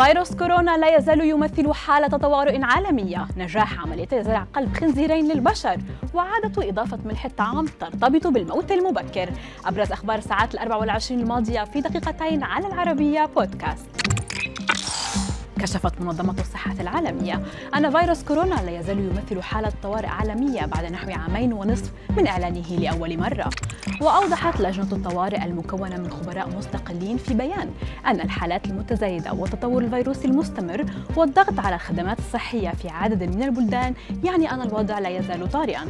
فيروس كورونا لا يزال يمثل حالة طوارئ عالمية. نجاح عملية زرع قلب خنزيرين للبشر. وعادة إضافة ملح الطعام ترتبط بالموت المبكر. أبرز أخبار الساعات الأربع والعشرين الماضية في دقيقتين على العربية بودكاست كشفت منظمة الصحة العالمية أن فيروس كورونا لا يزال يمثل حالة طوارئ عالمية بعد نحو عامين ونصف من إعلانه لأول مرة. وأوضحت لجنة الطوارئ المكونة من خبراء مستقلين في بيان أن الحالات المتزايدة وتطور الفيروس المستمر والضغط على الخدمات الصحية في عدد من البلدان يعني أن الوضع لا يزال طارئا.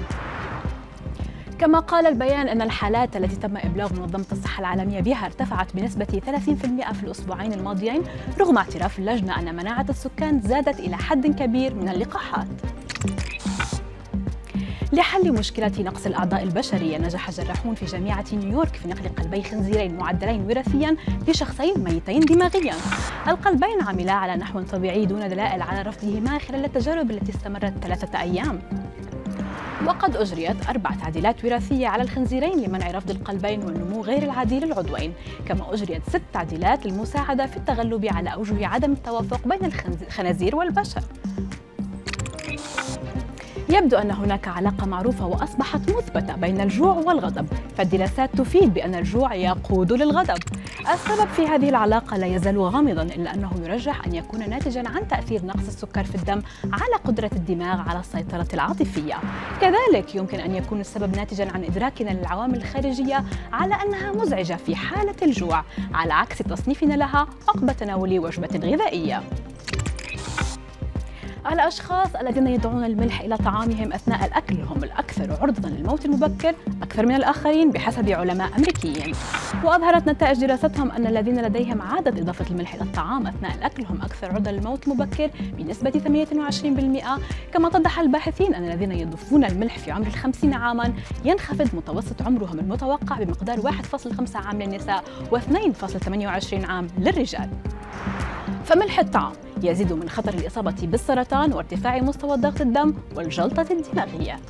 كما قال البيان أن الحالات التي تم إبلاغ منظمة الصحة العالمية بها ارتفعت بنسبة 30% في الأسبوعين الماضيين رغم اعتراف اللجنة أن مناعة السكان زادت إلى حد كبير من اللقاحات. لحل مشكلة نقص الأعضاء البشرية نجح جراحون في جامعة نيويورك في نقل قلبي خنزيرين معدلين وراثيا لشخصين ميتين دماغيا. القلبين عملا على نحو طبيعي دون دلائل على رفضهما خلال التجارب التي استمرت ثلاثة أيام. وقد أجريت أربع تعديلات وراثية على الخنزيرين لمنع رفض القلبين والنمو غير العادي للعضوين. كما أجريت ست تعديلات للمساعدة في التغلب على أوجه عدم التوافق بين الخنازير والبشر. يبدو أن هناك علاقة معروفة وأصبحت مثبتة بين الجوع والغضب. فالدراسات تفيد بأن الجوع يقود للغضب. السبب في هذه العلاقة لا يزال غامضا إلا أنه يرجح أن يكون ناتجا عن تأثير نقص السكر في الدم على قدرة الدماغ على السيطرة العاطفية. كذلك يمكن أن يكون السبب ناتجا عن إدراكنا للعوامل الخارجية على أنها مزعجة في حالة الجوع على عكس تصنيفنا لها عقب تناول وجبة غذائية. الأشخاص الذين يضعون الملح إلى طعامهم أثناء الأكل. هم الأكثر عرضة للموت المبكر أكثر من الآخرين بحسب علماء أمريكيين. وأظهرت نتائج دراستهم أن الذين لديهم عادة إضافة الملح إلى الطعام أثناء الأكل هم أكثر عرضة للموت المبكر بنسبة 28% كما توضح الباحثين أن الذين يضيفون الملح في عمر الخمسين عاما ينخفض متوسط عمرهم المتوقع بمقدار 1.5 عام للنساء و2.28 عام للرجال. فملح الطعام؟ يزيد من خطر الإصابة بالسرطان وارتفاع مستوى ضغط الدم والجلطة الدماغية.